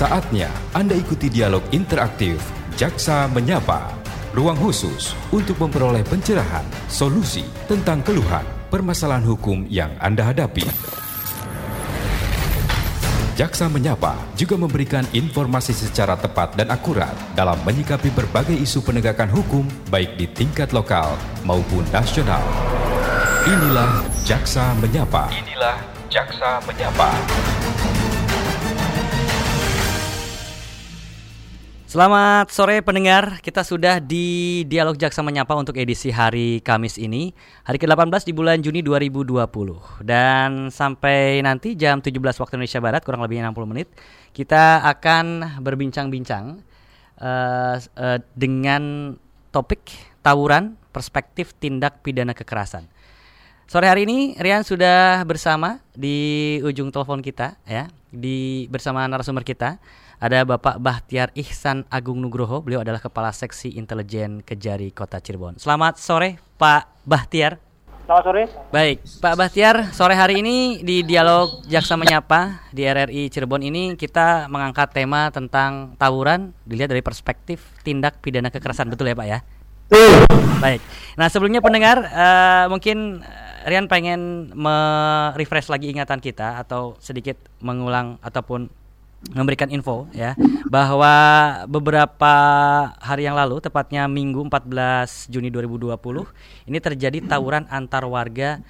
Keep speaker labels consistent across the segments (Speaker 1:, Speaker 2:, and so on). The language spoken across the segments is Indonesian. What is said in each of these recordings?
Speaker 1: Saatnya Anda ikuti dialog interaktif Jaksa Menyapa. Ruang khusus untuk memperoleh pencerahan, solusi tentang keluhan, permasalahan hukum yang Anda hadapi. Jaksa Menyapa juga memberikan informasi secara tepat dan akurat dalam menyikapi berbagai isu penegakan hukum baik di tingkat lokal maupun nasional. Inilah Jaksa Menyapa. Inilah Jaksa Menyapa.
Speaker 2: Selamat sore pendengar, kita sudah di Dialog Jaksa Menyapa untuk edisi hari Kamis ini Hari ke-18 di bulan Juni 2020 Dan sampai nanti jam 17 waktu Indonesia Barat, kurang lebih 60 menit Kita akan berbincang-bincang uh, uh, dengan topik tawuran perspektif tindak pidana kekerasan. Sore hari ini Rian sudah bersama di ujung telepon kita ya, di bersama narasumber kita ada Bapak Bahtiar Ihsan Agung Nugroho, beliau adalah Kepala Seksi Intelijen Kejari Kota Cirebon. Selamat sore Pak Bahtiar.
Speaker 3: Selamat sore.
Speaker 2: Baik, Pak Bahtiar, sore hari ini di dialog Jaksa Menyapa di RRI Cirebon ini kita mengangkat tema tentang tawuran dilihat dari perspektif tindak pidana kekerasan, betul ya Pak ya? Baik. Nah sebelumnya pendengar uh, mungkin eh, Rian pengen merefresh lagi ingatan kita atau sedikit mengulang ataupun memberikan info ya bahwa beberapa hari yang lalu tepatnya Minggu 14 Juni 2020 ini terjadi tawuran antar warga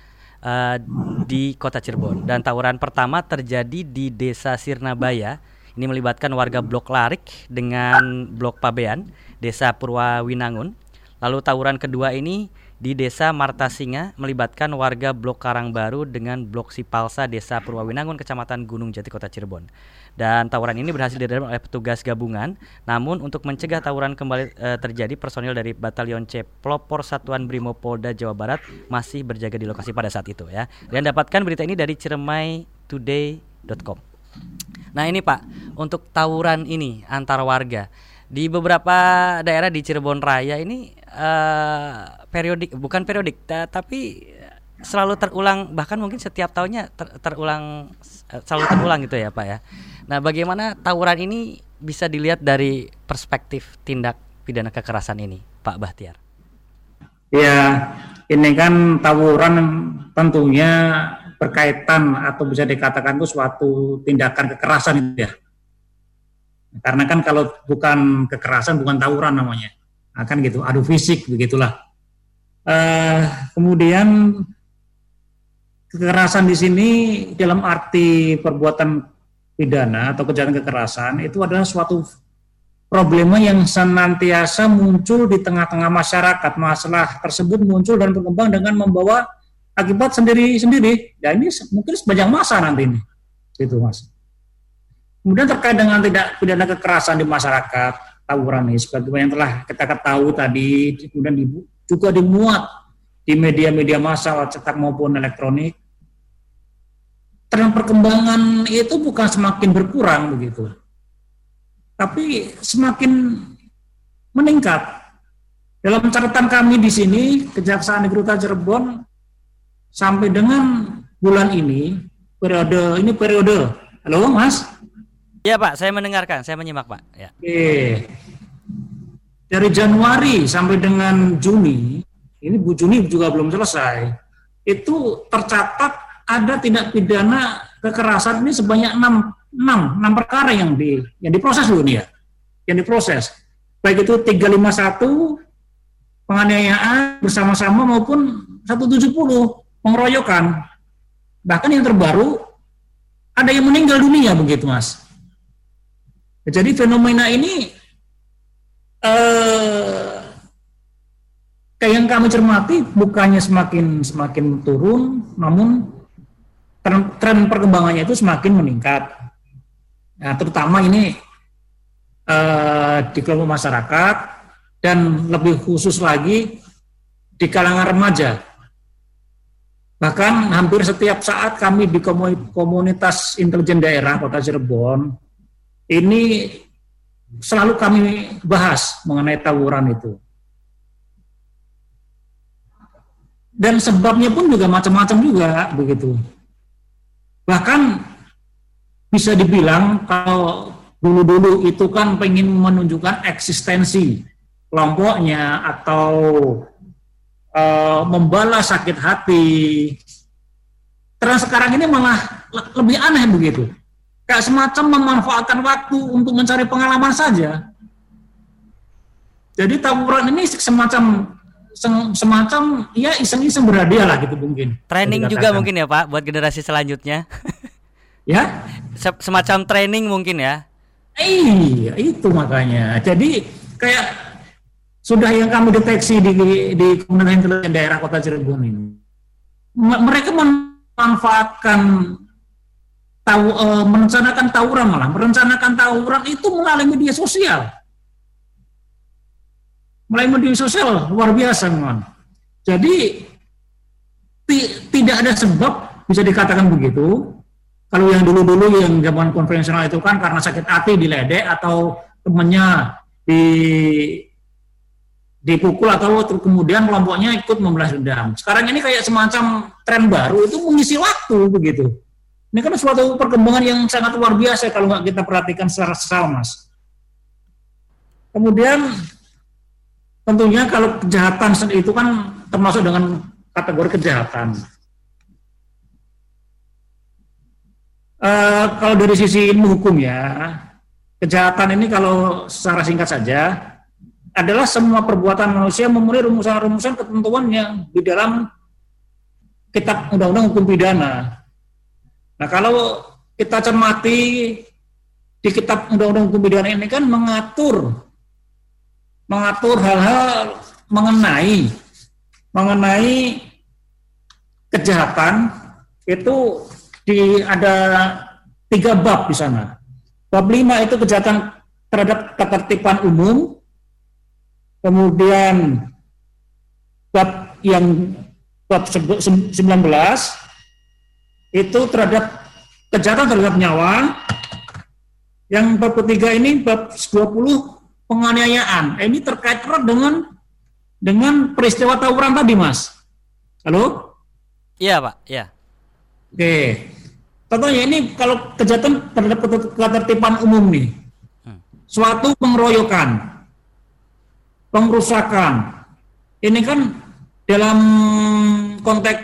Speaker 2: uh, di Kota Cirebon. Dan tawuran pertama terjadi di Desa Sirnabaya. Ini melibatkan warga Blok Larik dengan Blok Pabean Desa Purwawinangun. Lalu tawuran kedua ini di Desa Marta Singa melibatkan warga Blok Karangbaru dengan Blok Sipalsa Desa Purwawinangun Kecamatan Gunung Jati Kota Cirebon. Dan tawuran ini berhasil diredam oleh petugas gabungan. Namun untuk mencegah tawuran kembali e, terjadi, personil dari Batalion C Pelopor Satuan Brimo Polda Jawa Barat masih berjaga di lokasi pada saat itu ya. Dan dapatkan berita ini dari ciremaitoday.com. Nah ini Pak, untuk tawuran ini antar warga di beberapa daerah di Cirebon Raya ini uh, periodik bukan periodik tapi selalu terulang bahkan mungkin setiap tahunnya ter, terulang eh, selalu terulang gitu ya Pak ya. Nah, bagaimana tawuran ini bisa dilihat dari perspektif tindak pidana kekerasan ini, Pak Bahtiar?
Speaker 3: Ya, ini kan tawuran tentunya berkaitan atau bisa dikatakan itu suatu tindakan kekerasan itu ya karena kan kalau bukan kekerasan, bukan tawuran namanya. Akan nah, gitu, adu fisik begitulah. Uh, kemudian kekerasan di sini dalam arti perbuatan pidana atau kejahatan kekerasan itu adalah suatu problema yang senantiasa muncul di tengah-tengah masyarakat. Masalah tersebut muncul dan berkembang dengan membawa akibat sendiri-sendiri. Dan ini mungkin sepanjang masa nanti ini. Itu Mas. Kemudian terkait dengan tidak pidana kekerasan di masyarakat, tawuran ini sebagaimana yang telah kita ketahui tadi, kemudian juga dimuat di media-media massa cetak maupun elektronik. Tren perkembangan itu bukan semakin berkurang begitu, tapi semakin meningkat. Dalam catatan kami di sini, Kejaksaan Negeri Kota Cirebon sampai dengan bulan ini, periode ini periode, halo Mas,
Speaker 2: Iya Pak, saya mendengarkan, saya menyimak Pak. Ya.
Speaker 3: Oke. Dari Januari sampai dengan Juni, ini Bu Juni juga belum selesai, itu tercatat ada tindak pidana kekerasan ini sebanyak 6, 6, 6 perkara yang di yang diproses dulu nih ya. Yang diproses. Baik itu 351 penganiayaan bersama-sama maupun 170 pengeroyokan. Bahkan yang terbaru ada yang meninggal dunia begitu Mas. Jadi fenomena ini eh, kayak yang kami cermati bukannya semakin semakin turun, namun tren, tren perkembangannya itu semakin meningkat. Nah, terutama ini eh, di kelompok masyarakat dan lebih khusus lagi di kalangan remaja. Bahkan hampir setiap saat kami di komunitas intelijen daerah Kota Cirebon ini selalu kami bahas mengenai tawuran itu. Dan sebabnya pun juga macam-macam juga begitu. Bahkan bisa dibilang kalau dulu-dulu itu kan pengen menunjukkan eksistensi kelompoknya atau uh, membalas sakit hati. Terus sekarang ini malah lebih aneh begitu. Kayak semacam memanfaatkan waktu untuk mencari pengalaman saja. Jadi tawuran ini semacam semacam ya iseng-iseng berhadiah lah gitu mungkin.
Speaker 2: Training juga mungkin ya Pak buat generasi selanjutnya.
Speaker 3: ya?
Speaker 2: Semacam training mungkin ya.
Speaker 3: Iya, itu makanya. Jadi kayak sudah yang kami deteksi di di Kementerian Intelijen Daerah Kota Cirebon ini, mereka memanfaatkan tahu e, merencanakan tawuran malah merencanakan tawuran itu melalui media sosial, melalui media sosial luar biasa memang. Jadi ti, tidak ada sebab bisa dikatakan begitu. Kalau yang dulu-dulu yang zaman konvensional itu kan karena sakit hati diledek atau temennya di dipukul atau kemudian kelompoknya ikut membalas dendam. Sekarang ini kayak semacam tren baru itu mengisi waktu begitu. Ini kan suatu perkembangan yang sangat luar biasa kalau nggak kita perhatikan secara sesal. Kemudian tentunya kalau kejahatan itu kan termasuk dengan kategori kejahatan. Uh, kalau dari sisi ilmu hukum ya, kejahatan ini kalau secara singkat saja adalah semua perbuatan manusia memenuhi rumusan-rumusan ketentuan yang di dalam kitab undang-undang hukum pidana. Nah, kalau kita cermati di kitab undang-undang hukum pidana ini kan mengatur mengatur hal-hal mengenai mengenai kejahatan itu di ada tiga bab di sana. Bab lima itu kejahatan terhadap ketertiban umum, Kemudian bab yang bab 19 itu terhadap kejahatan terhadap nyawa. Yang bab ketiga ini bab 20 penganiayaan. Ini terkait erat dengan dengan peristiwa tawuran tadi, Mas. Halo?
Speaker 2: Iya, Pak. Iya.
Speaker 3: Oke. Contohnya ini kalau kejahatan terhadap ketertiban umum nih. Hmm. Suatu pengeroyokan pengrusakan. Ini kan dalam konteks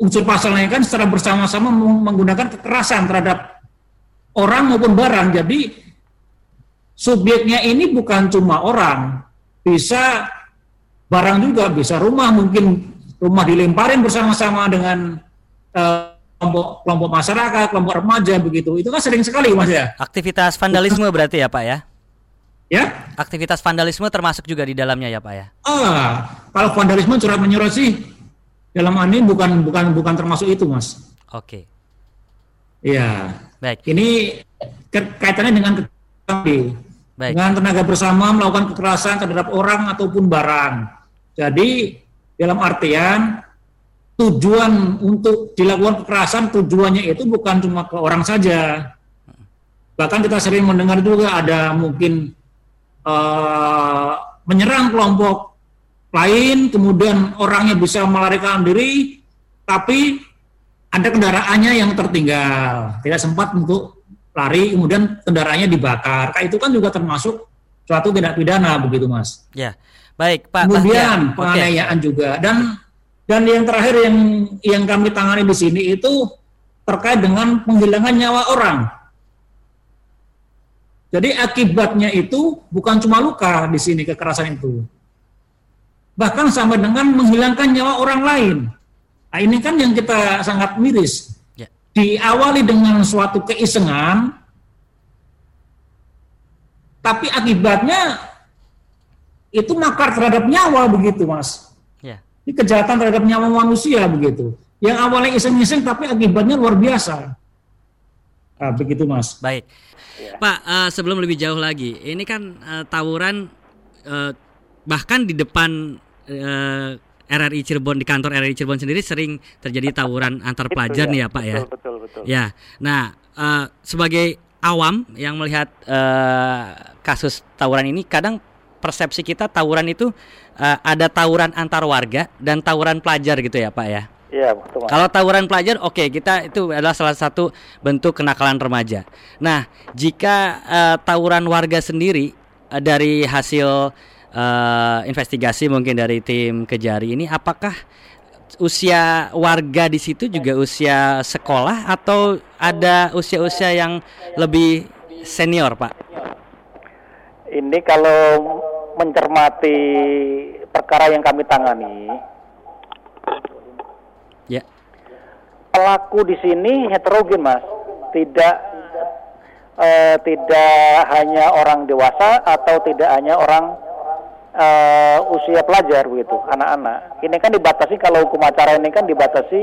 Speaker 3: unsur pasalnya kan secara bersama-sama menggunakan kekerasan terhadap orang maupun barang. Jadi subjeknya ini bukan cuma orang, bisa barang juga, bisa rumah mungkin rumah dilemparin bersama-sama dengan uh, kelompok kelompok masyarakat, kelompok remaja begitu. Itu kan sering sekali Mas ya.
Speaker 2: Aktivitas vandalisme berarti ya, Pak ya?
Speaker 3: Ya?
Speaker 2: Aktivitas vandalisme termasuk juga di dalamnya ya Pak ya?
Speaker 3: Ah, kalau vandalisme curhat menyurat sih dalam ini bukan bukan bukan termasuk itu Mas.
Speaker 2: Oke.
Speaker 3: Iya.
Speaker 2: Baik.
Speaker 3: Ini kaitannya dengan Baik. dengan tenaga bersama melakukan kekerasan terhadap orang ataupun barang. Jadi dalam artian tujuan untuk dilakukan kekerasan tujuannya itu bukan cuma ke orang saja. Bahkan kita sering mendengar juga ada mungkin uh, menyerang kelompok lain, kemudian orangnya bisa melarikan diri, tapi ada kendaraannya yang tertinggal, tidak sempat untuk lari, kemudian kendaraannya dibakar. Kayak itu kan juga termasuk suatu tindak pidana begitu, Mas.
Speaker 2: Ya, baik, Pak.
Speaker 3: Kemudian penganiayaan okay. juga dan dan yang terakhir yang yang kami tangani di sini itu terkait dengan penghilangan nyawa orang. Jadi akibatnya itu bukan cuma luka di sini kekerasan itu. Bahkan sampai dengan menghilangkan nyawa orang lain. Nah, ini kan yang kita sangat miris. Diawali dengan suatu keisengan, tapi akibatnya itu makar terhadap nyawa begitu, Mas. Ya. Ini kejahatan terhadap nyawa manusia begitu. Yang awalnya iseng-iseng tapi akibatnya luar biasa. Nah, begitu, Mas.
Speaker 2: Baik. Ya. Pak, uh, sebelum lebih jauh lagi, ini kan uh, tawuran uh, bahkan di depan uh, RRI Cirebon di kantor RRI Cirebon sendiri sering terjadi tawuran antar pelajar ya, nih ya Pak ya.
Speaker 4: Betul betul.
Speaker 2: Ya, nah uh, sebagai awam yang melihat uh, kasus tawuran ini, kadang persepsi kita tawuran itu uh, ada tawuran antar warga dan tawuran pelajar gitu ya Pak ya.
Speaker 4: Iya, betul.
Speaker 2: Kalau tawuran pelajar, oke kita itu adalah salah satu bentuk kenakalan remaja. Nah, jika uh, tawuran warga sendiri uh, dari hasil uh, investigasi mungkin dari tim Kejari ini, apakah usia warga di situ juga usia sekolah atau ada usia-usia yang lebih senior, Pak?
Speaker 4: Ini kalau mencermati perkara yang kami tangani,
Speaker 2: Ya.
Speaker 4: pelaku di sini heterogen mas tidak eh, tidak hanya orang dewasa atau tidak hanya orang eh, usia pelajar begitu anak-anak. Ini kan dibatasi kalau hukum acara ini kan dibatasi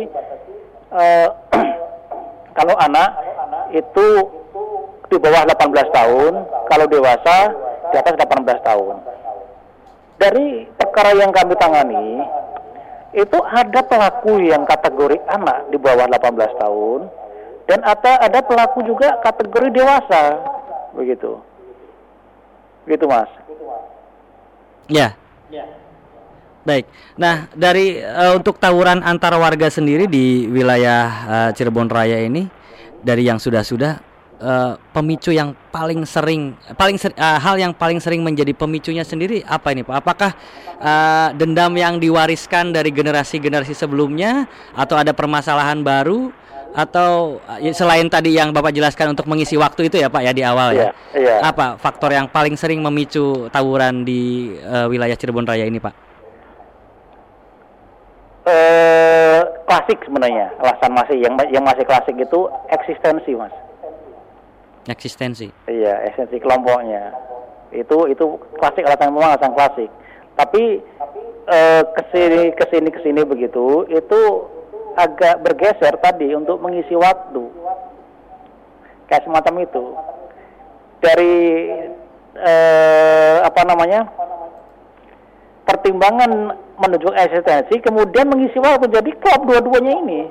Speaker 4: eh, kalau anak itu di bawah 18 tahun kalau dewasa di atas 18 tahun. Dari perkara yang kami tangani itu ada pelaku yang kategori anak di bawah 18 tahun dan ada ada pelaku juga kategori dewasa begitu. Gitu mas
Speaker 2: Ya. Baik. Nah, dari uh, untuk tawuran antara warga sendiri di wilayah uh, Cirebon Raya ini dari yang sudah-sudah uh, pemicu yang paling sering paling ser, uh, hal yang paling sering menjadi pemicunya sendiri apa ini Pak? Apakah uh, dendam yang diwariskan dari generasi-generasi sebelumnya atau ada permasalahan baru atau uh, selain tadi yang Bapak jelaskan untuk mengisi waktu itu ya Pak ya di awal ya.
Speaker 4: Iya, iya.
Speaker 2: Apa faktor yang paling sering memicu tawuran di uh, wilayah Cirebon Raya ini Pak?
Speaker 4: eh klasik sebenarnya alasan masih yang yang masih klasik itu eksistensi mas
Speaker 2: Eksistensi.
Speaker 4: Iya, esensi kelompoknya. Itu itu klasik alasan memang alasan klasik. Tapi eh, ke sini ke sini ke sini begitu itu agak bergeser tadi untuk mengisi waktu. Kayak semacam itu. Dari eh, apa namanya? pertimbangan menuju eksistensi kemudian mengisi waktu jadi klop dua-duanya ini.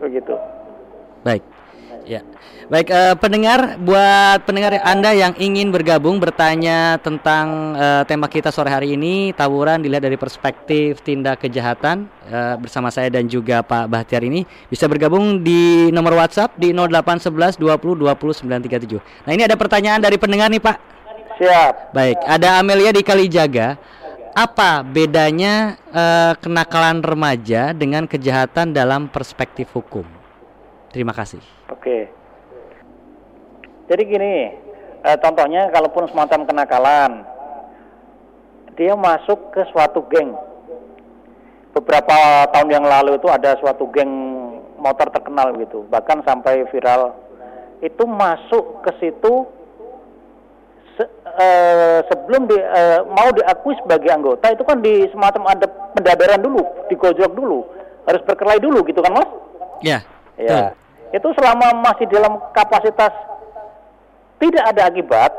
Speaker 4: Begitu.
Speaker 2: Baik. Ya. Baik eh, pendengar buat pendengar Anda yang ingin bergabung bertanya tentang eh, tema kita sore hari ini tawuran dilihat dari perspektif tindak kejahatan eh, bersama saya dan juga Pak Bahtiar ini bisa bergabung di nomor WhatsApp di 0811 20 20 937. Nah, ini ada pertanyaan dari pendengar nih, Pak.
Speaker 4: Siap.
Speaker 2: Baik, ada Amelia di Kalijaga. Apa bedanya eh, kenakalan remaja dengan kejahatan dalam perspektif hukum? Terima kasih.
Speaker 4: Oke. Jadi gini, eh, contohnya kalaupun semacam kenakalan, dia masuk ke suatu geng. Beberapa tahun yang lalu itu ada suatu geng motor terkenal gitu, bahkan sampai viral. Itu masuk ke situ se- eh, sebelum di, eh, mau diakui sebagai anggota itu kan di semacam ada pendadaran dulu, digojok dulu, harus berkelahi dulu gitu kan mas?
Speaker 2: Ya.
Speaker 4: Ya, itu selama masih dalam kapasitas tidak ada akibat,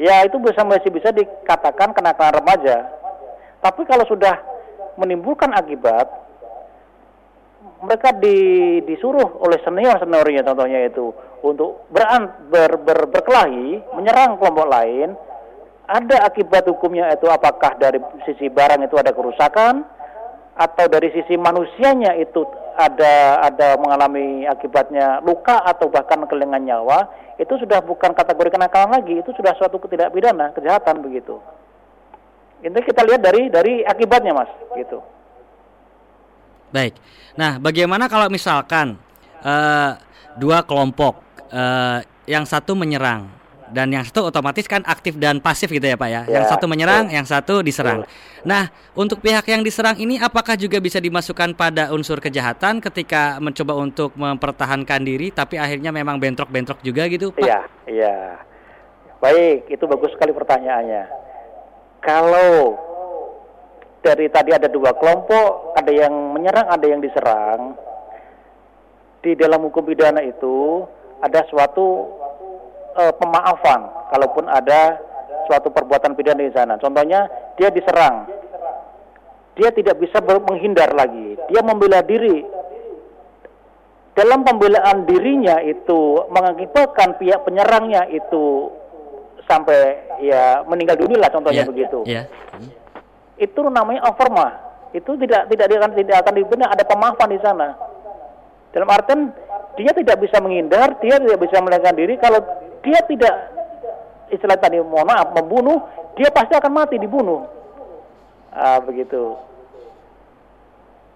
Speaker 4: ya itu bisa masih bisa dikatakan kenakalan remaja. Tapi kalau sudah menimbulkan akibat, mereka di, disuruh oleh senior seniornya contohnya itu untuk beran, ber, ber, berkelahi, menyerang kelompok lain. Ada akibat hukumnya itu apakah dari sisi barang itu ada kerusakan atau dari sisi manusianya itu ada ada mengalami akibatnya luka atau bahkan kehilangan nyawa itu sudah bukan kategori kenakalan lagi itu sudah suatu ketidakpidana kejahatan begitu. Ini kita lihat dari dari akibatnya mas gitu.
Speaker 2: Baik. Nah, bagaimana kalau misalkan eh, dua kelompok, eh, yang satu menyerang dan yang satu otomatis kan aktif dan pasif gitu ya Pak ya.
Speaker 4: Ya,
Speaker 2: yang satu menyerang,
Speaker 4: betul.
Speaker 2: yang satu diserang. Nah, untuk pihak yang diserang ini apakah juga bisa dimasukkan pada unsur kejahatan ketika mencoba untuk mempertahankan diri tapi akhirnya memang bentrok-bentrok juga gitu Pak?
Speaker 4: iya iya baik itu bagus sekali pertanyaannya kalau dari tadi ada dua kelompok ada yang menyerang ada yang diserang di dalam hukum pidana itu ada suatu eh, pemaafan kalaupun ada suatu perbuatan pidana di sana. Contohnya dia diserang, dia tidak bisa menghindar lagi, dia membela diri. Dalam pembelaan dirinya itu mengakibatkan pihak penyerangnya itu sampai ya meninggal dunia lah contohnya
Speaker 2: Iya,
Speaker 4: begitu.
Speaker 2: Iya.
Speaker 4: Itu namanya overma. itu tidak tidak akan tidak akan dibenar ada pemaafan di sana. Dalam artian dia tidak bisa menghindar, dia tidak bisa melarikan diri kalau dia tidak istilah tadi mohon maaf membunuh, dia pasti akan mati dibunuh. Ah, begitu.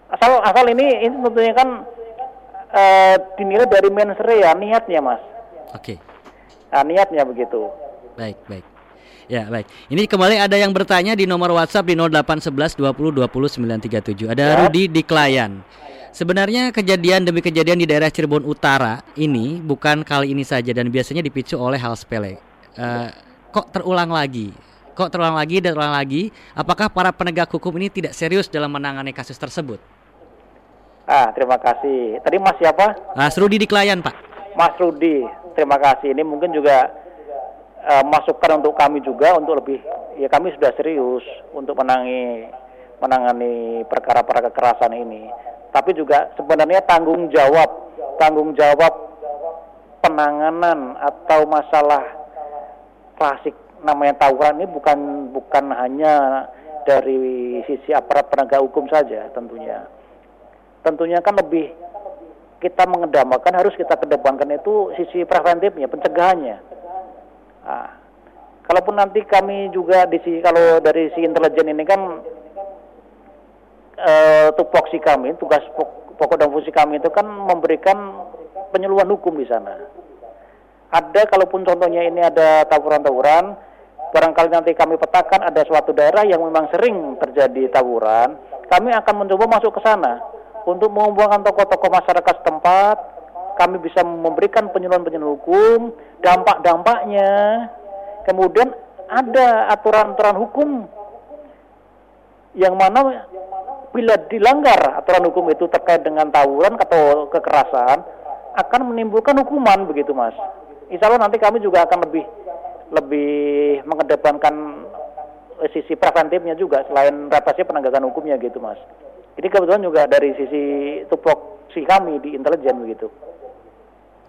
Speaker 4: Asal asal ini ini tentunya kan uh, dinilai dari mensrea niatnya, Mas.
Speaker 2: Oke. Okay.
Speaker 4: Nah, niatnya begitu.
Speaker 2: Baik, baik. Ya, baik. Ini kembali ada yang bertanya di nomor WhatsApp di 0811 20 20 937. Ada ya. Rudi di Klayan. Sebenarnya kejadian demi kejadian di daerah Cirebon Utara ini bukan kali ini saja dan biasanya dipicu oleh hal sepele. Uh, kok terulang lagi? Kok terulang lagi dan terulang lagi? Apakah para penegak hukum ini tidak serius dalam menangani kasus tersebut?
Speaker 4: Ah, terima kasih. Tadi Mas siapa?
Speaker 2: Mas Rudi di Klayan, Pak.
Speaker 4: Mas Rudi, terima kasih. Ini mungkin juga uh, masukan untuk kami juga untuk lebih ya kami sudah serius untuk menangi menangani perkara-perkara kekerasan ini. Tapi juga sebenarnya tanggung jawab tanggung jawab penanganan atau masalah klasik namanya tawuran ini bukan bukan hanya dari sisi aparat penegak hukum saja tentunya. Tentunya kan lebih kita mengedepankan harus kita kedepankan itu sisi preventifnya pencegahannya nah, kalaupun nanti kami juga di sisi kalau dari si intelijen ini kan uh, tupoksi kami, tugas pokok dan fungsi kami itu kan memberikan penyuluhan hukum di sana. Ada kalaupun contohnya ini ada tawuran-tawuran, barangkali nanti kami petakan ada suatu daerah yang memang sering terjadi tawuran, kami akan mencoba masuk ke sana untuk mengumpulkan tokoh-tokoh masyarakat setempat, kami bisa memberikan penyuluhan-penyuluhan hukum, dampak-dampaknya, kemudian ada aturan-aturan hukum yang mana bila dilanggar aturan hukum itu terkait dengan tawuran atau kekerasan akan menimbulkan hukuman begitu mas. Insya Allah nanti kami juga akan lebih lebih mengedepankan sisi preventifnya juga selain represi penegakan hukumnya gitu mas. Jadi kebetulan juga dari sisi tupoksi kami di intelijen begitu.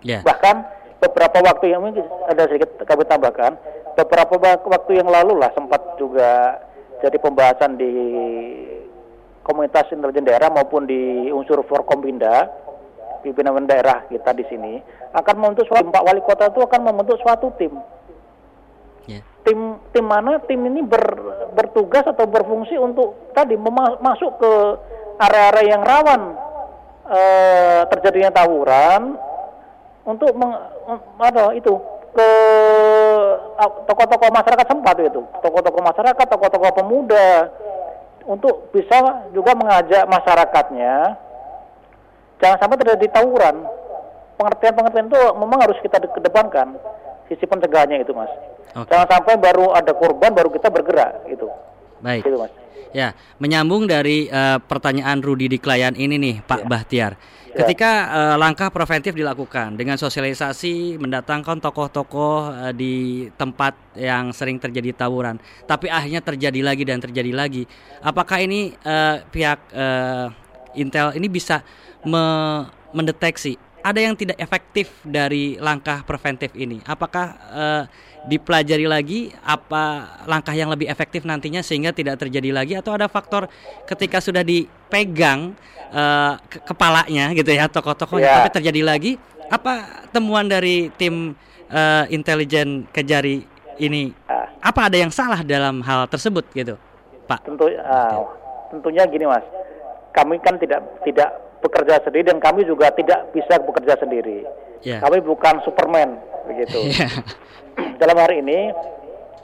Speaker 4: Yeah. Bahkan beberapa waktu yang mungkin ada sedikit kami tambahkan beberapa waktu yang lalu lah sempat juga jadi pembahasan di komunitas intelijen daerah maupun di unsur Forkompinda pimpinan daerah kita di sini akan membentuk suatu Pak Wali Kota itu akan membentuk suatu tim. Yeah. Tim tim mana tim ini ber, bertugas atau berfungsi untuk tadi masuk ke area-area yang rawan eh, terjadinya tawuran untuk meng, ada itu ke tokoh-tokoh masyarakat sempat itu, tokoh-tokoh masyarakat, tokoh-tokoh pemuda, untuk bisa juga mengajak masyarakatnya jangan sampai terjadi tawuran. Pengertian-pengertian itu memang harus kita kedepankan sisi pencegahannya itu, Mas. Okay. Jangan sampai baru ada korban baru kita bergerak itu.
Speaker 2: Baik. Gitu, Mas. Ya, menyambung dari uh, pertanyaan Rudi di klien ini nih, Pak ya. Bahtiar. Ya. Ketika uh, langkah preventif dilakukan dengan sosialisasi, mendatangkan tokoh-tokoh uh, di tempat yang sering terjadi tawuran, tapi akhirnya terjadi lagi dan terjadi lagi, apakah ini uh, pihak uh, Intel ini bisa me mendeteksi ada yang tidak efektif dari langkah preventif ini? Apakah uh, dipelajari lagi? Apa langkah yang lebih efektif nantinya sehingga tidak terjadi lagi? Atau ada faktor ketika sudah dipegang uh, ke kepalanya gitu ya tokoh-tokohnya yeah. tapi terjadi lagi apa temuan dari tim uh, intelijen kejari ini? Uh, apa ada yang salah dalam hal tersebut gitu Pak?
Speaker 4: Tentu uh, tentunya gini Mas. Kami kan tidak tidak bekerja sendiri dan kami juga tidak bisa bekerja sendiri yeah. kami bukan Superman begitu yeah. dalam hari ini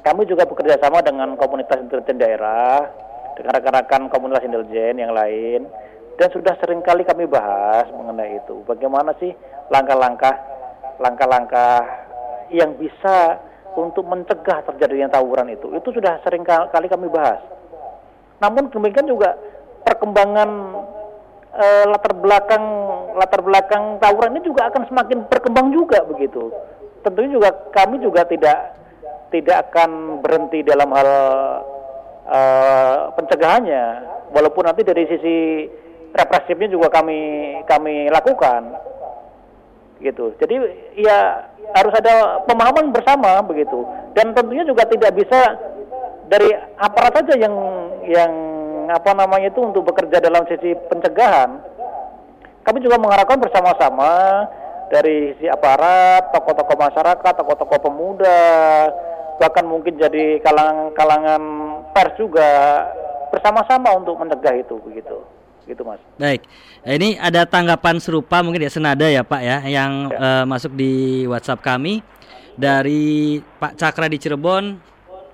Speaker 4: kami juga bekerja sama dengan komunitas intelijen daerah, dengan rekan-rekan komunitas intelijen yang lain, dan sudah sering kali kami bahas mengenai itu. Bagaimana sih langkah-langkah, langkah-langkah yang bisa untuk mencegah terjadinya tawuran itu? Itu sudah sering kali kami bahas. Namun demikian juga perkembangan eh, latar belakang latar belakang tawuran ini juga akan semakin berkembang juga begitu. Tentunya juga kami juga tidak tidak akan berhenti dalam hal uh, pencegahannya. Walaupun nanti dari sisi represifnya juga kami kami lakukan. Gitu. Jadi ya harus ada pemahaman bersama begitu. Dan tentunya juga tidak bisa dari aparat saja yang yang apa namanya itu untuk bekerja dalam sisi pencegahan, kami juga mengharapkan bersama-sama dari sisi aparat, tokoh-tokoh masyarakat, tokoh-tokoh pemuda, bahkan mungkin jadi kalangan-kalangan pers juga bersama-sama untuk mencegah itu begitu gitu mas.
Speaker 2: Baik, ini ada tanggapan serupa mungkin ya senada ya Pak ya yang ya. Uh, masuk di WhatsApp kami dari Pak Cakra di Cirebon.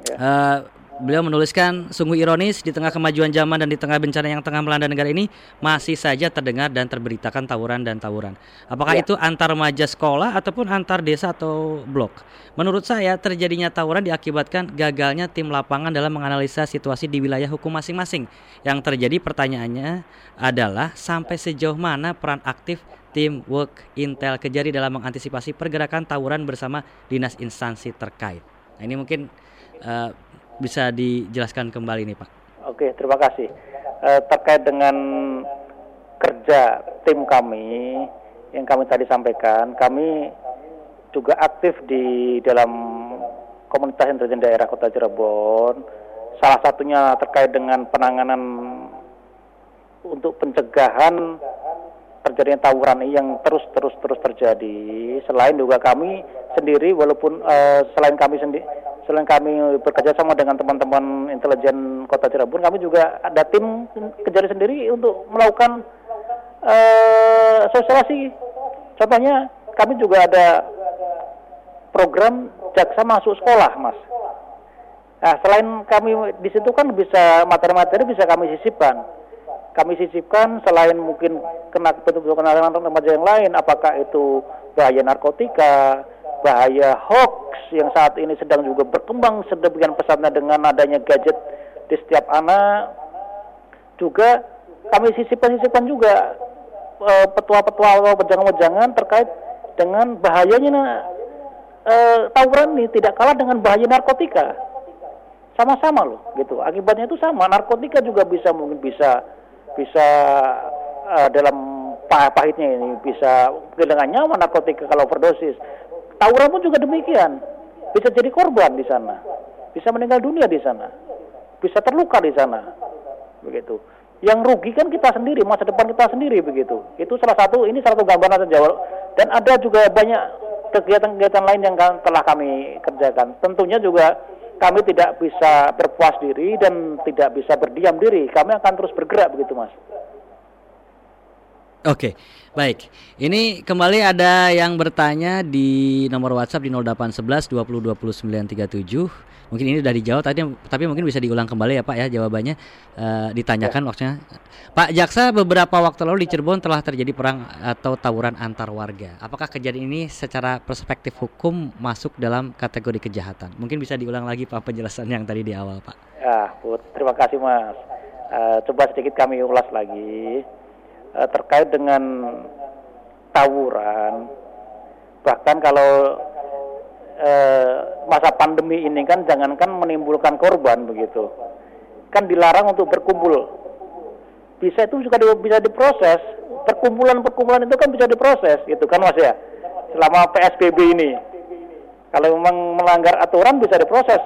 Speaker 2: Ya. Uh, Beliau menuliskan sungguh ironis di tengah kemajuan zaman dan di tengah bencana yang tengah melanda negara ini masih saja terdengar dan terberitakan tawuran dan tawuran. Apakah ya. itu antar remaja sekolah ataupun antar desa atau blok? Menurut saya terjadinya tawuran diakibatkan gagalnya tim lapangan dalam menganalisa situasi di wilayah hukum masing-masing. Yang terjadi pertanyaannya adalah sampai sejauh mana peran aktif tim work Intel Kejari dalam mengantisipasi pergerakan tawuran bersama dinas instansi terkait. Nah, ini mungkin uh, bisa dijelaskan kembali nih Pak.
Speaker 4: Oke, terima kasih. E, terkait dengan kerja tim kami yang kami tadi sampaikan, kami juga aktif di dalam komunitas intelijen daerah Kota Cirebon. Salah satunya terkait dengan penanganan untuk pencegahan terjadinya tawuran ini yang terus terus terus terjadi. Selain juga kami sendiri, walaupun uh, selain kami sendiri selain kami bekerja sama dengan teman-teman intelijen Kota Cirebon, kami juga ada tim kejari sendiri untuk melakukan uh, sosialisasi. Contohnya, kami juga ada program jaksa masuk sekolah, Mas. Nah, selain kami di situ kan bisa materi-materi bisa kami sisipkan. Kami sisipkan selain mungkin kena betul-betul kenalan remaja yang lain, apakah itu bahaya narkotika, bahaya hoax yang saat ini sedang juga berkembang sedemikian pesatnya dengan adanya gadget di setiap anak. Juga kami sisipkan-sisipkan juga uh, petua-petua atau wejangan-wejangan terkait dengan bahayanya uh, tawuran ini tidak kalah dengan bahaya narkotika. Sama-sama loh gitu. Akibatnya itu sama narkotika juga bisa mungkin bisa bisa uh, dalam pahitnya ini bisa kehilangan nyawa narkotika kalau overdosis Tawuran pun juga demikian. Bisa jadi korban di sana. Bisa meninggal dunia di sana. Bisa terluka di sana. Begitu. Yang rugi kan kita sendiri, masa depan kita sendiri begitu. Itu salah satu, ini salah satu gambaran saja. Dan ada juga banyak kegiatan-kegiatan lain yang telah kami kerjakan. Tentunya juga kami tidak bisa berpuas diri dan tidak bisa berdiam diri. Kami akan terus bergerak begitu, Mas.
Speaker 2: Oke, baik. Ini kembali ada yang bertanya di nomor WhatsApp di 0811 20 37. Mungkin ini sudah dijawab tadi, tapi mungkin bisa diulang kembali ya Pak ya jawabannya uh, ditanyakan ya. maksudnya. Pak Jaksa beberapa waktu lalu di Cirebon telah terjadi perang atau tawuran antar warga. Apakah kejadian ini secara perspektif hukum masuk dalam kategori kejahatan? Mungkin bisa diulang lagi Pak penjelasan yang tadi di awal Pak.
Speaker 4: Ya, terima kasih Mas. Uh, coba sedikit kami ulas lagi uh, terkait dengan tawuran bahkan kalau masa pandemi ini kan jangankan menimbulkan korban begitu. Kan dilarang untuk berkumpul. Bisa itu juga di, bisa diproses. Perkumpulan-perkumpulan itu kan bisa diproses gitu kan mas ya? Selama PSBB ini. Kalau memang melanggar aturan bisa diproses.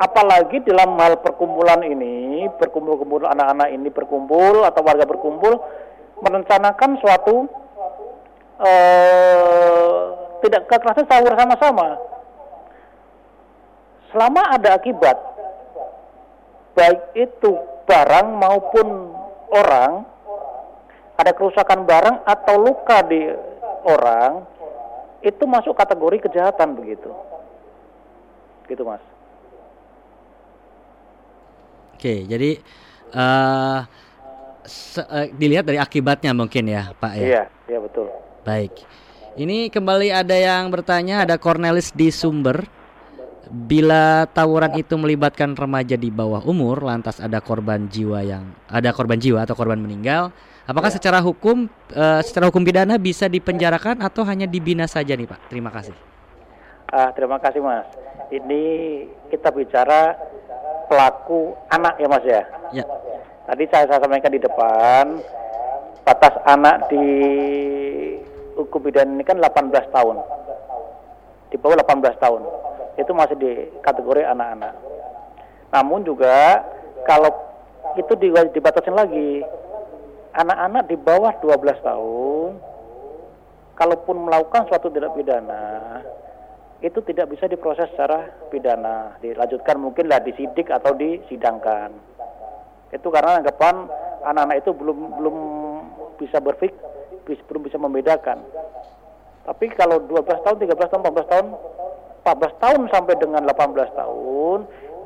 Speaker 4: Apalagi dalam hal perkumpulan ini berkumpul-kumpul anak-anak ini berkumpul atau warga berkumpul merencanakan suatu uh, tidak kekerasan sahur sama-sama. Selama ada akibat, baik itu barang maupun orang, ada kerusakan barang atau luka di orang, itu masuk kategori kejahatan begitu. Gitu mas.
Speaker 2: Oke, jadi uh, uh, dilihat dari akibatnya mungkin ya, Pak ya.
Speaker 4: Iya, iya betul.
Speaker 2: Baik. Ini kembali ada yang bertanya, ada Cornelis di Sumber. Bila tawuran itu melibatkan remaja di bawah umur, lantas ada korban jiwa yang ada korban jiwa atau korban meninggal, apakah ya. secara hukum uh, secara hukum pidana bisa dipenjarakan atau hanya dibina saja nih, Pak? Terima kasih.
Speaker 4: Uh, terima kasih, Mas. Ini kita bicara pelaku anak ya, Mas ya. Ya. Tadi saya, saya sampaikan di depan batas anak di hukum pidana ini kan 18 tahun. Di bawah 18 tahun. Itu masih di kategori anak-anak. Namun juga kalau itu dibatasin lagi. Anak-anak di bawah 12 tahun, kalaupun melakukan suatu tindak pidana, itu tidak bisa diproses secara pidana, dilanjutkan mungkinlah disidik atau disidangkan. Itu karena anggapan anak-anak itu belum belum bisa berfik, belum bisa membedakan. Tapi kalau 12 tahun, 13 tahun, 14 tahun, 14 tahun sampai dengan 18 tahun,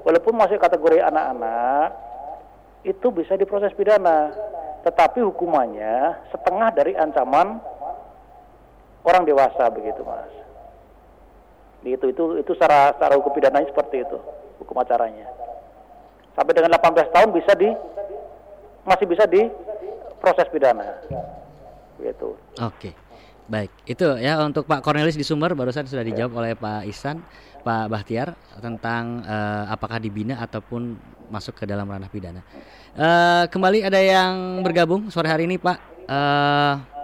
Speaker 4: walaupun masih kategori anak-anak, itu bisa diproses pidana. Tetapi hukumannya setengah dari ancaman orang dewasa begitu, Mas. Itu itu itu secara secara hukum pidananya seperti itu, hukum acaranya. Sampai dengan 18 tahun bisa di masih bisa di proses pidana. Gitu.
Speaker 2: Oke. Baik, itu ya untuk Pak Cornelis di Sumber barusan sudah dijawab oleh Pak Ihsan, Pak Bahtiar tentang uh, apakah dibina ataupun masuk ke dalam ranah pidana. Uh, kembali ada yang bergabung sore hari ini Pak. Uh,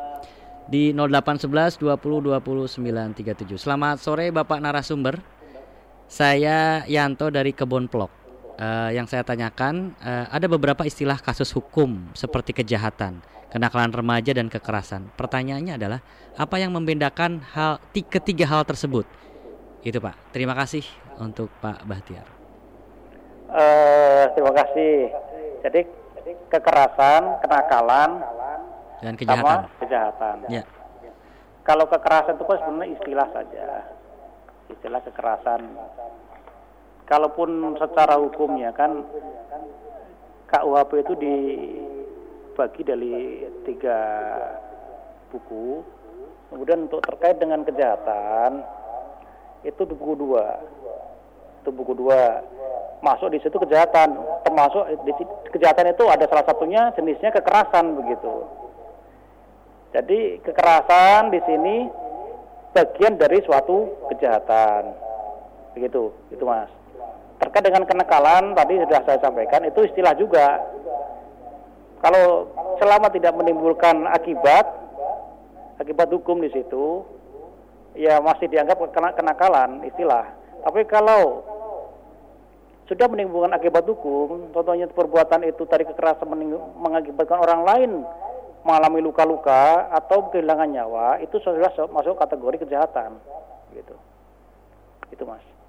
Speaker 2: di 0811 20 20 937. Selamat sore Bapak narasumber. Saya Yanto dari Kebon Plok. Uh, yang saya tanyakan uh, ada beberapa istilah kasus hukum seperti kejahatan, kenakalan remaja dan kekerasan. Pertanyaannya adalah apa yang membedakan hal ketiga hal tersebut? Itu Pak. Terima kasih untuk Pak Bahtiar.
Speaker 4: Uh, terima kasih. Jadi kekerasan, kenakalan,
Speaker 2: dan kejahatan.
Speaker 4: Sama kejahatan.
Speaker 2: Ya.
Speaker 4: Kalau kekerasan itu kan sebenarnya istilah saja. Istilah kekerasan. Kalaupun secara hukumnya kan KUHP itu dibagi dari tiga buku. Kemudian untuk terkait dengan kejahatan itu di buku dua. Itu buku dua masuk di situ kejahatan termasuk di kejahatan itu ada salah satunya jenisnya kekerasan begitu jadi kekerasan di sini bagian dari suatu kejahatan. Begitu, itu Mas. Terkait dengan kenakalan tadi sudah saya sampaikan itu istilah juga. Kalau selama tidak menimbulkan akibat akibat hukum di situ ya masih dianggap kenakalan istilah. Tapi kalau sudah menimbulkan akibat hukum, contohnya perbuatan itu tadi kekerasan mengakibatkan orang lain mengalami luka-luka atau kehilangan nyawa itu sudah masuk kategori kejahatan. Gitu. Itu mas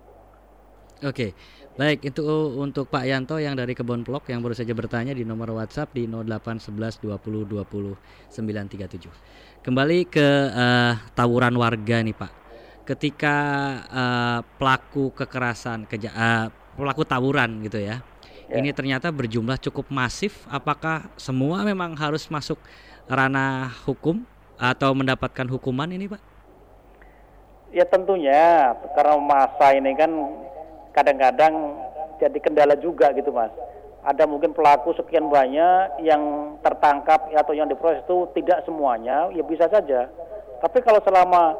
Speaker 2: oke baik itu untuk Pak Yanto yang dari Kebon Plok yang baru saja bertanya di nomor WhatsApp di 0811 20 20 937 kembali ke uh, tawuran warga nih Pak ketika uh, pelaku kekerasan keja uh, pelaku tawuran gitu ya ya. ini ternyata berjumlah cukup masif apakah semua memang harus masuk ranah hukum atau mendapatkan hukuman ini Pak?
Speaker 4: Ya tentunya karena masa ini kan kadang-kadang jadi kendala juga gitu Mas. Ada mungkin pelaku sekian banyak yang tertangkap atau yang diproses itu tidak semuanya, ya bisa saja. Tapi kalau selama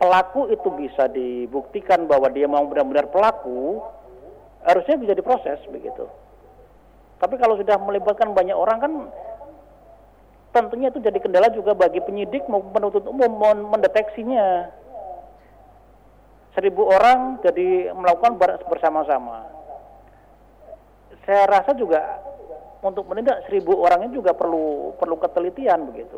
Speaker 4: pelaku itu bisa dibuktikan bahwa dia mau benar-benar pelaku, harusnya bisa diproses begitu. Tapi kalau sudah melibatkan banyak orang kan tentunya itu jadi kendala juga bagi penyidik maupun penuntut umum mendeteksinya. Seribu orang jadi melakukan bersama-sama. Saya rasa juga untuk menindak seribu orangnya juga perlu perlu ketelitian begitu,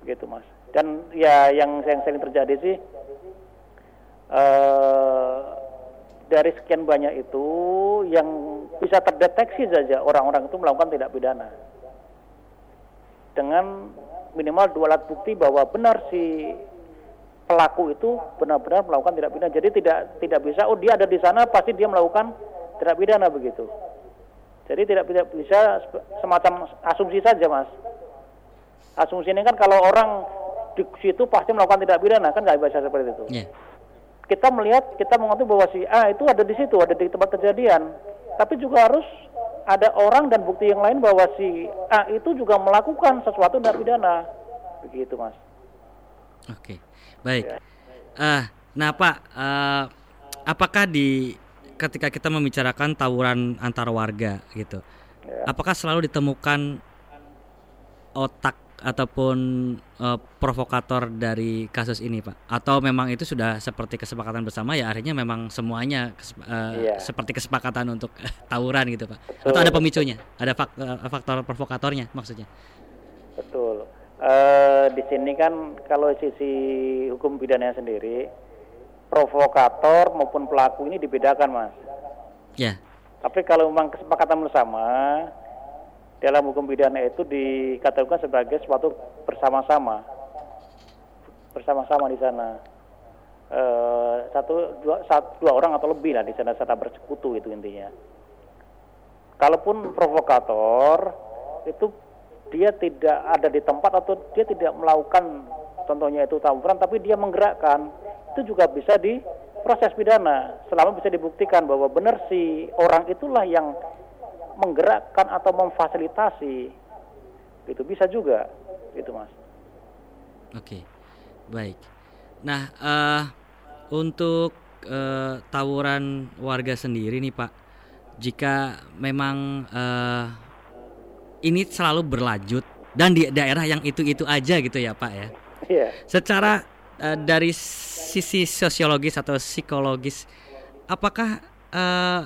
Speaker 4: begitu mas. Dan ya yang yang sering terjadi sih uh, dari sekian banyak itu yang bisa terdeteksi saja orang-orang itu melakukan tidak pidana dengan minimal dua alat bukti bahwa benar si pelaku itu benar-benar melakukan tidak pidana jadi tidak tidak bisa oh dia ada di sana pasti dia melakukan tidak pidana begitu jadi tidak tidak bisa semacam asumsi saja mas asumsi ini kan kalau orang di situ pasti melakukan tidak pidana kan nggak bisa seperti itu yeah kita melihat kita mengerti bahwa si A itu ada di situ, ada di tempat kejadian. Tapi juga harus ada orang dan bukti yang lain bahwa si A itu juga melakukan sesuatu dan pidana. Begitu, Mas.
Speaker 2: Oke. Baik. Ya. Uh, nah, Pak, uh, apakah di ketika kita membicarakan tawuran antar warga gitu. Ya. Apakah selalu ditemukan otak ataupun uh, provokator dari kasus ini, Pak? Atau memang itu sudah seperti kesepakatan bersama ya akhirnya memang semuanya uh, iya. seperti kesepakatan untuk tawuran gitu, Pak? Betul. Atau ada pemicunya? Ada faktor, faktor provokatornya maksudnya?
Speaker 4: Betul. Uh, di sini kan kalau sisi hukum pidana sendiri provokator maupun pelaku ini dibedakan, Mas.
Speaker 2: Ya.
Speaker 4: Tapi kalau memang kesepakatan bersama dalam hukum pidana itu dikatakan sebagai suatu bersama-sama bersama-sama di sana e, satu dua satu dua orang atau lebih lah di sana serta bersekutu itu intinya kalaupun provokator itu dia tidak ada di tempat atau dia tidak melakukan contohnya itu tawuran tapi dia menggerakkan itu juga bisa di proses pidana selama bisa dibuktikan bahwa benar si orang itulah yang menggerakkan atau memfasilitasi. Itu bisa juga itu mas.
Speaker 2: Oke baik. Nah uh, untuk uh, tawuran warga sendiri nih pak jika memang uh, ini selalu berlanjut. Dan di daerah yang itu itu aja gitu ya pak ya.
Speaker 4: Yeah.
Speaker 2: secara uh, dari sisi sosiologis atau psikologis apakah uh,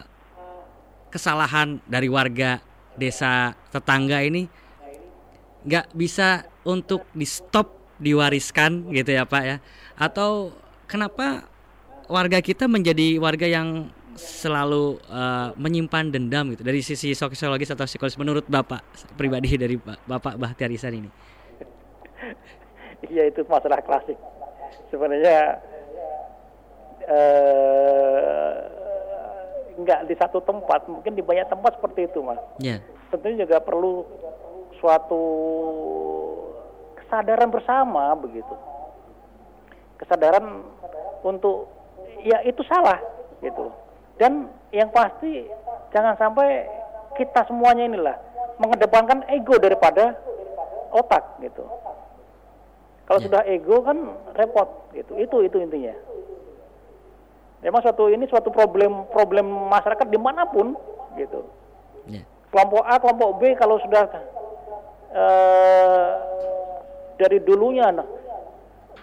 Speaker 2: kesalahan dari warga desa tetangga ini nggak bisa untuk di stop diwariskan gitu ya Pak ya? Atau kenapa warga kita menjadi warga yang selalu uh, menyimpan dendam gitu dari sisi sosiologis atau psikologis menurut Bapak pribadi dari Bapak Bahtiar Isan ini
Speaker 4: Iya itu masalah klasik sebenarnya uh, nggak di satu tempat, mungkin di banyak tempat seperti itu, mas.
Speaker 2: Yeah.
Speaker 4: Tentunya juga perlu suatu kesadaran bersama begitu. Kesadaran untuk ya itu salah gitu. Dan yang pasti jangan sampai kita semuanya inilah mengedepankan ego daripada otak gitu. Kalau yeah. sudah ego kan repot gitu. Itu itu intinya. Memang suatu ini suatu problem problem masyarakat di mana pun gitu. Yeah. Kelompok A, kelompok B kalau sudah uh, dari dulunya nah,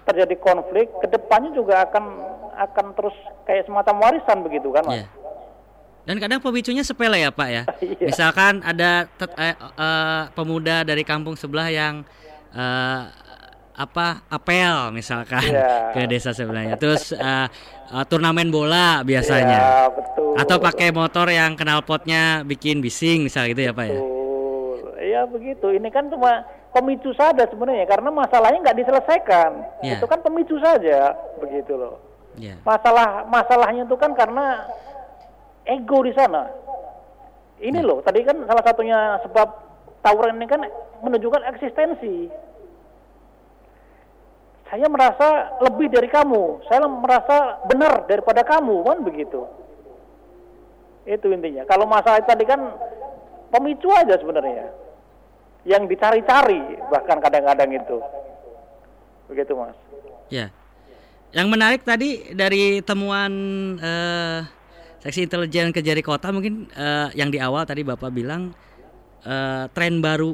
Speaker 4: terjadi konflik, ke depannya juga akan akan terus kayak semacam warisan begitu kan, mas? Yeah.
Speaker 2: Dan kadang pemicunya sepele ya Pak ya. Iya. Misalkan ada eh, uh, pemuda dari kampung sebelah yang uh, apa apel misalkan yeah. ke desa sebelahnya. Terus uh, uh, turnamen bola biasanya.
Speaker 4: Yeah, betul.
Speaker 2: Atau pakai motor yang kenal potnya bikin bising misal gitu ya Pak ya.
Speaker 4: Iya begitu. Ini kan cuma pemicu saja sebenarnya karena masalahnya nggak diselesaikan. Yeah. Itu kan pemicu saja begitu loh. Yeah. Masalah masalahnya itu kan karena ego di sana. Ini yeah. loh, tadi kan salah satunya sebab tawuran ini kan menunjukkan eksistensi saya merasa lebih dari kamu, saya merasa benar daripada kamu, kan begitu. Itu intinya. Kalau masalah tadi kan pemicu aja sebenarnya. Yang dicari-cari bahkan kadang-kadang itu. Begitu, Mas.
Speaker 2: Ya. Yang menarik tadi dari temuan uh, seksi intelijen kejari kota mungkin uh, yang di awal tadi Bapak bilang uh, tren baru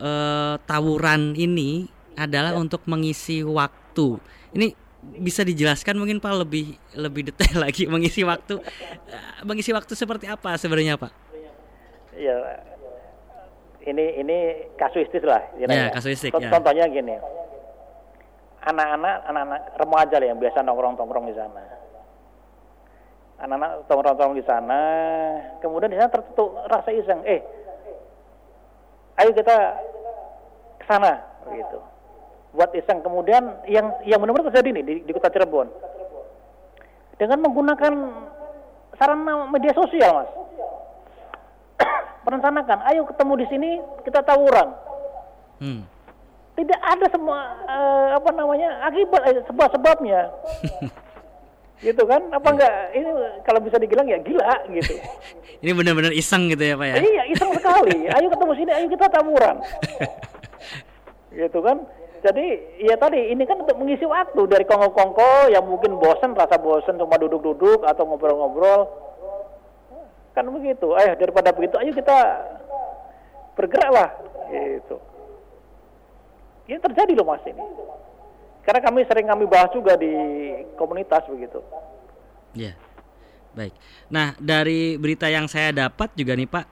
Speaker 2: uh, tawuran ini adalah ya. untuk mengisi waktu. Ini bisa dijelaskan mungkin Pak lebih lebih detail lagi mengisi waktu mengisi waktu seperti apa sebenarnya Pak?
Speaker 4: Ya ini ini kasuistis lah.
Speaker 2: Ya, kasuistik.
Speaker 4: Ya. Contohnya gini, anak-anak anak-anak remaja yang biasa nongkrong-nongkrong di sana. Anak-anak nongkrong-nongkrong di sana, kemudian di sana tertutup rasa iseng, eh, ayo kita ke sana, begitu buat iseng. Kemudian yang yang benar-benar terjadi nih di, di kota Cirebon dengan menggunakan sarana media sosial, mas. Merencanakan, ayo ketemu di sini kita tawuran. Hmm. Tidak ada semua uh, apa namanya akibat eh, sebab-sebabnya. gitu kan apa yeah. enggak ini kalau bisa dibilang ya gila gitu
Speaker 2: ini benar-benar iseng gitu ya pak ya
Speaker 4: iya iseng sekali ayo ketemu sini ayo kita tawuran gitu kan jadi ya tadi ini kan untuk mengisi waktu dari kongko-kongko yang mungkin bosan, rasa bosan cuma duduk-duduk atau ngobrol-ngobrol. Kan begitu. Eh daripada begitu, ayo kita bergeraklah. Gitu. Ini terjadi loh mas ini. Karena kami sering kami bahas juga di komunitas begitu.
Speaker 2: Ya, baik. Nah dari berita yang saya dapat juga nih Pak,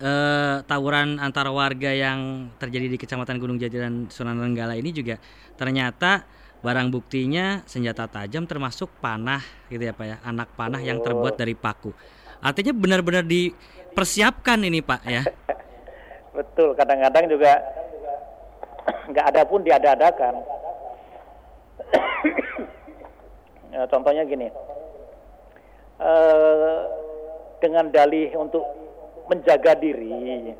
Speaker 2: eh, tawuran antara warga yang terjadi di Kecamatan Gunung Jati dan Sunan Renggala ini juga ternyata barang buktinya senjata tajam termasuk panah gitu ya Pak ya, anak panah yang terbuat dari paku. Artinya benar-benar dipersiapkan ini Pak ya.
Speaker 4: Betul, kadang-kadang juga nggak ada pun diada-adakan. ya, contohnya gini, uh, dengan dalih untuk menjaga diri,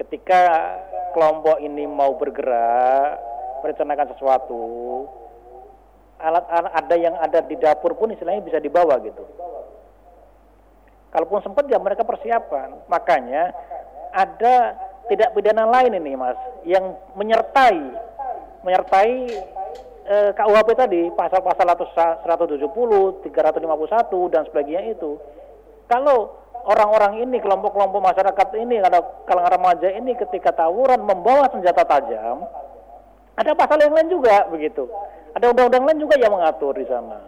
Speaker 4: ketika kelompok ini mau bergerak, merencanakan sesuatu, alat-alat ada yang ada di dapur pun istilahnya bisa dibawa gitu. Kalaupun sempat ya mereka persiapan, makanya ada tidak pidana lain ini mas yang menyertai menyertai eh, KUHP tadi pasal-pasal 170, 351 dan sebagainya itu. Kalau orang-orang ini kelompok-kelompok masyarakat ini ada kalangan remaja ini ketika tawuran membawa senjata tajam, ada pasal yang lain juga begitu. Ada undang-undang lain juga yang mengatur di sana.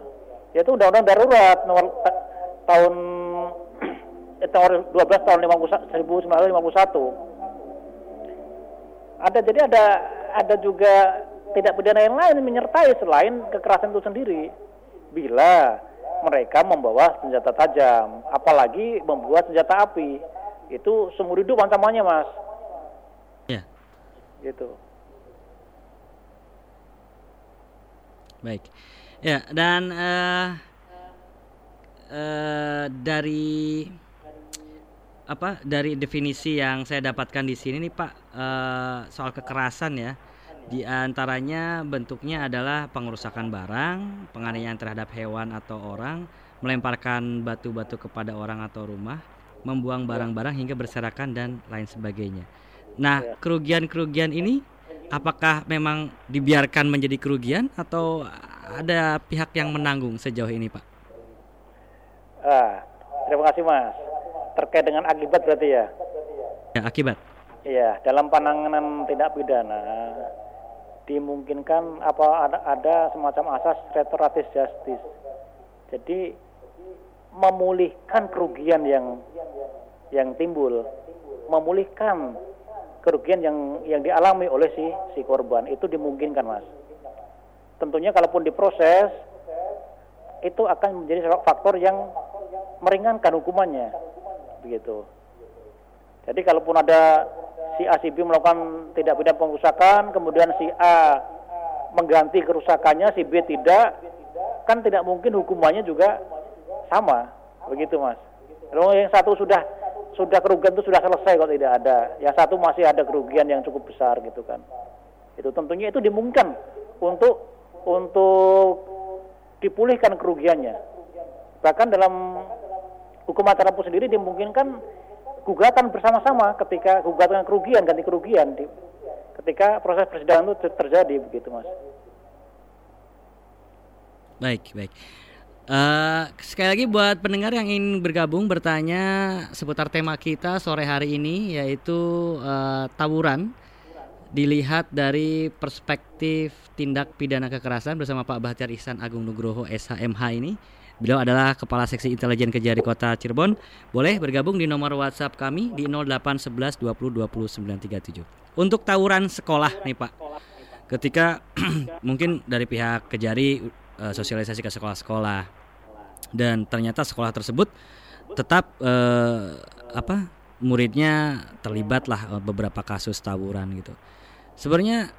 Speaker 4: Yaitu undang-undang darurat nomor tahun eh, tahun 12 tahun 1951 ada jadi ada ada juga tidak pidana yang lain menyertai selain kekerasan itu sendiri. Bila mereka membawa senjata tajam apalagi membuat senjata api itu seumur hidup ancamannya mas.
Speaker 2: Ya
Speaker 4: gitu.
Speaker 2: Baik. Ya dan uh, uh, dari apa dari definisi yang saya dapatkan di sini nih Pak uh, soal kekerasan ya. Di antaranya bentuknya adalah pengerusakan barang, penganiayaan terhadap hewan atau orang, melemparkan batu-batu kepada orang atau rumah, membuang barang-barang hingga berserakan dan lain sebagainya. Nah, ya. kerugian-kerugian ini apakah memang dibiarkan menjadi kerugian atau ada pihak yang menanggung sejauh ini, Pak?
Speaker 4: Ah, terima kasih, Mas terkait dengan akibat berarti ya?
Speaker 2: Ya, akibat.
Speaker 4: Iya, dalam penanganan tindak pidana dimungkinkan apa ada, ada semacam asas restoratif justice. Jadi memulihkan kerugian yang yang timbul, memulihkan kerugian yang yang dialami oleh si si korban itu dimungkinkan, Mas. Tentunya kalaupun diproses itu akan menjadi faktor yang meringankan hukumannya begitu. Jadi kalaupun ada si A si B melakukan tidak pidana pengusakan, kemudian si A mengganti kerusakannya, si B tidak, kan tidak mungkin hukumannya juga sama, begitu mas. Kalau yang satu sudah sudah kerugian itu sudah selesai kalau tidak ada, yang satu masih ada kerugian yang cukup besar gitu kan. Itu tentunya itu dimungkinkan untuk untuk dipulihkan kerugiannya. Bahkan dalam hukum acara pun sendiri dimungkinkan gugatan bersama-sama ketika gugatan kerugian ganti kerugian di, ketika proses persidangan itu terjadi begitu mas.
Speaker 2: Baik baik. Uh, sekali lagi buat pendengar yang ingin bergabung bertanya seputar tema kita sore hari ini yaitu uh, tawuran dilihat dari perspektif tindak pidana kekerasan bersama Pak Bahtiar Ihsan Agung Nugroho SHMH ini Beliau adalah Kepala Seksi Intelijen Kejari Kota Cirebon. Boleh bergabung di nomor WhatsApp kami di 0811 20 20 937. Untuk tawuran sekolah nih Pak. Ketika mungkin dari pihak Kejari uh, sosialisasi ke sekolah-sekolah dan ternyata sekolah tersebut tetap uh, apa muridnya terlibat lah uh, beberapa kasus tawuran gitu. Sebenarnya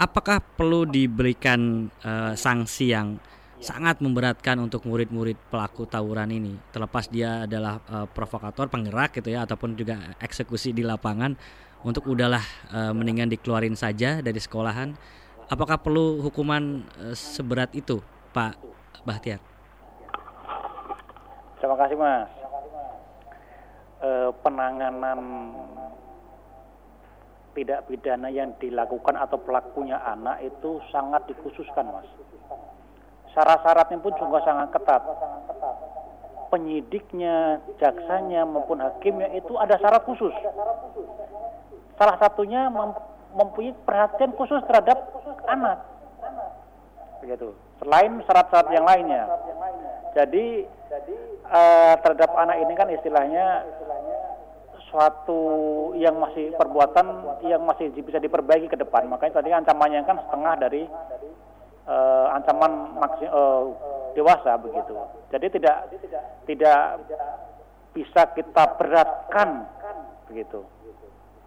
Speaker 2: apakah perlu diberikan uh, sanksi yang sangat memberatkan untuk murid-murid pelaku tawuran ini. Terlepas dia adalah uh, provokator penggerak gitu ya ataupun juga eksekusi di lapangan untuk udahlah uh, mendingan dikeluarin saja dari sekolahan. Apakah perlu hukuman uh, seberat itu Pak Bahtiar?
Speaker 4: Terima kasih Mas. Uh, penanganan tidak pidana yang dilakukan atau pelakunya anak itu sangat dikhususkan Mas syarat-syaratnya pun juga sangat ketat. Penyidiknya, jaksanya maupun hakimnya itu ada syarat khusus. Salah satunya mempunyai perhatian khusus terhadap anak. Begitu. Selain syarat-syarat yang lainnya. Jadi uh, terhadap anak ini kan istilahnya suatu yang masih perbuatan yang masih bisa diperbaiki ke depan. Makanya tadi ancamannya kan setengah dari uh, ancaman maksi, uh, dewasa begitu. Jadi tidak tidak bisa kita beratkan begitu.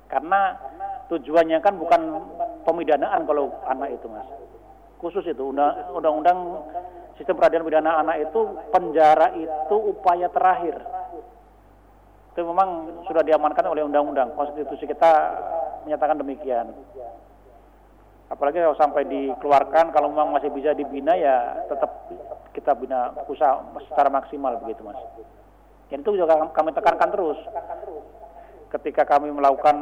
Speaker 4: Karena tujuannya kan bukan pemidanaan kalau anak itu mas. Khusus itu undang-undang sistem peradilan pidana anak itu penjara itu upaya terakhir itu memang sudah diamankan oleh undang-undang konstitusi kita menyatakan demikian apalagi kalau sampai dikeluarkan kalau memang masih bisa dibina ya tetap kita bina usaha secara maksimal begitu mas. Dan itu juga kami tekankan terus. Ketika kami melakukan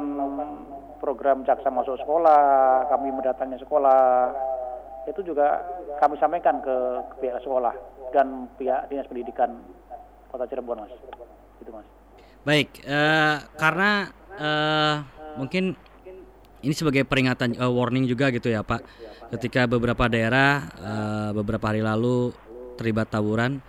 Speaker 4: program jaksa masuk sekolah kami mendatangi sekolah itu juga kami sampaikan ke, ke pihak sekolah dan pihak dinas pendidikan kota Cirebon mas. Itu mas.
Speaker 2: Baik, uh, karena uh, mungkin ini sebagai peringatan uh, warning juga gitu ya Pak. Ketika beberapa daerah uh, beberapa hari lalu terlibat tawuran,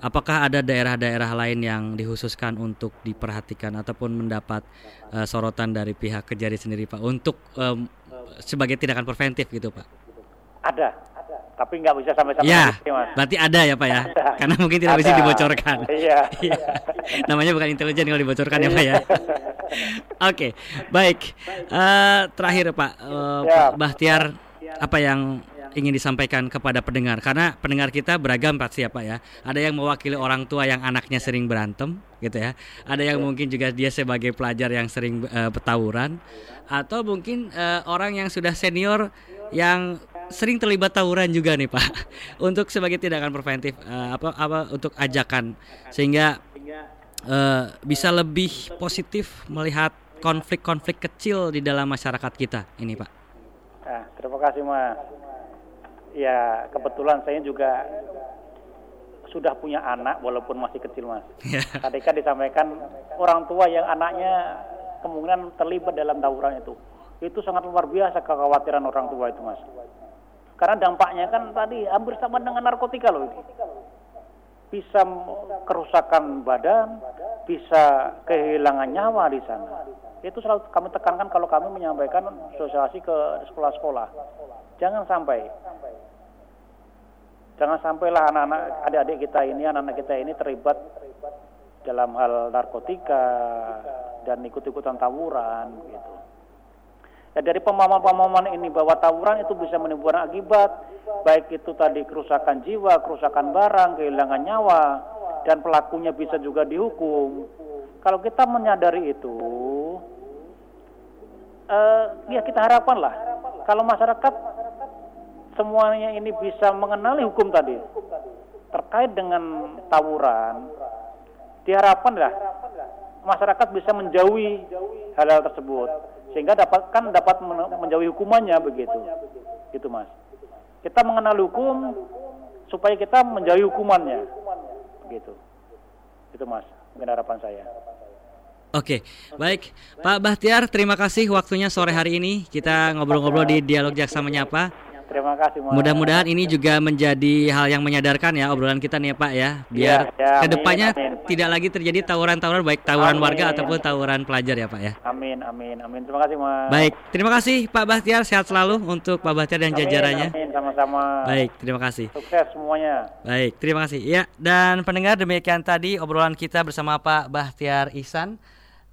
Speaker 2: apakah ada daerah-daerah lain yang dikhususkan untuk diperhatikan ataupun mendapat uh, sorotan dari pihak kejari sendiri Pak untuk um, sebagai tindakan preventif gitu Pak?
Speaker 4: Ada, tapi nggak bisa sampai-sampai
Speaker 2: ya, mas. berarti ada ya pak ya ada. karena mungkin tidak ada. bisa dibocorkan
Speaker 4: iya
Speaker 2: namanya bukan intelijen kalau dibocorkan ya pak ya oke baik uh, terakhir pak uh, ya. pak Bahtiar apa yang ingin disampaikan kepada pendengar karena pendengar kita beragam pasti ya Pak ya. Ada yang mewakili orang tua yang anaknya sering berantem gitu ya. Ada yang mungkin juga dia sebagai pelajar yang sering uh, petawuran atau mungkin uh, orang yang sudah senior yang sering terlibat tawuran juga nih Pak. untuk sebagai tindakan preventif uh, apa apa untuk ajakan sehingga uh, bisa lebih positif melihat konflik-konflik kecil di dalam masyarakat kita ini Pak.
Speaker 4: Nah, terima kasih Mas. Ya kebetulan saya juga sudah punya anak walaupun masih kecil mas. Ya. Tadi kan disampaikan orang tua yang anaknya kemungkinan terlibat dalam tawuran itu. Itu sangat luar biasa kekhawatiran orang tua itu mas. Karena dampaknya kan tadi hampir sama dengan narkotika loh ini. Bisa kerusakan badan, bisa kehilangan nyawa di sana. Itu selalu kami tekankan kalau kami menyampaikan sosialisasi ke sekolah-sekolah. Jangan sampai Jangan sampailah anak-anak adik-adik kita ini, anak-anak kita ini terlibat dalam hal narkotika dan ikut-ikutan tawuran gitu. Ya, dari pemahaman-pemahaman ini bahwa tawuran itu bisa menimbulkan akibat, baik itu tadi kerusakan jiwa, kerusakan barang, kehilangan nyawa, dan pelakunya bisa juga dihukum. Kalau kita menyadari itu, uh, ya kita harapkanlah kalau masyarakat semuanya ini bisa mengenali hukum tadi terkait dengan tawuran, diharapkanlah masyarakat bisa menjauhi hal-hal tersebut. Sehingga dapat kan dapat menjauhi hukumannya begitu. Gitu mas. Kita mengenal hukum supaya kita menjauhi hukumannya. Gitu. Itu mas. Mungkin harapan saya.
Speaker 2: Oke, baik. Pak Bahtiar, terima kasih waktunya sore hari ini. Kita ngobrol-ngobrol di Dialog Jaksa Menyapa.
Speaker 4: Terima kasih.
Speaker 2: Mudah-mudahan ini juga menjadi hal yang menyadarkan ya obrolan kita nih ya Pak ya, biar ya, ya, ke depannya amin, amin. tidak lagi terjadi tawuran-tawuran baik tawuran amin. warga ataupun tawuran pelajar ya Pak ya.
Speaker 4: Amin, amin, amin. Terima kasih Mas.
Speaker 2: Baik, terima kasih Pak Bahtiar, sehat selalu untuk Pak Bahtiar dan amin, jajarannya.
Speaker 4: Amin, sama-sama.
Speaker 2: Baik, terima kasih.
Speaker 4: Sukses semuanya.
Speaker 2: Baik, terima kasih. Ya, dan pendengar demikian tadi obrolan kita bersama Pak Bahtiar Ihsan.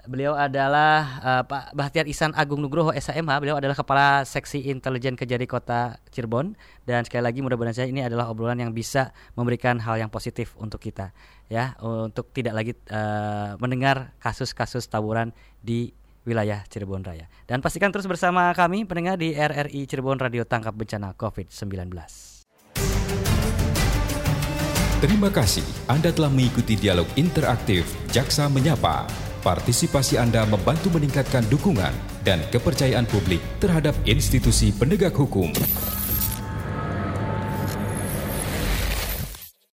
Speaker 2: Beliau adalah uh, Pak Bahtiar Isan Agung Nugroho SHMH. Beliau adalah Kepala Seksi Intelijen Kejari Kota Cirebon. Dan sekali lagi mudah-mudahan saya ini adalah obrolan yang bisa memberikan hal yang positif untuk kita, ya, untuk tidak lagi uh, mendengar kasus-kasus tawuran di wilayah Cirebon Raya. Dan pastikan terus bersama kami pendengar di RRI Cirebon Radio Tangkap Bencana COVID-19.
Speaker 1: Terima kasih Anda telah mengikuti dialog interaktif Jaksa Menyapa Partisipasi Anda membantu meningkatkan dukungan dan kepercayaan publik terhadap institusi penegak hukum.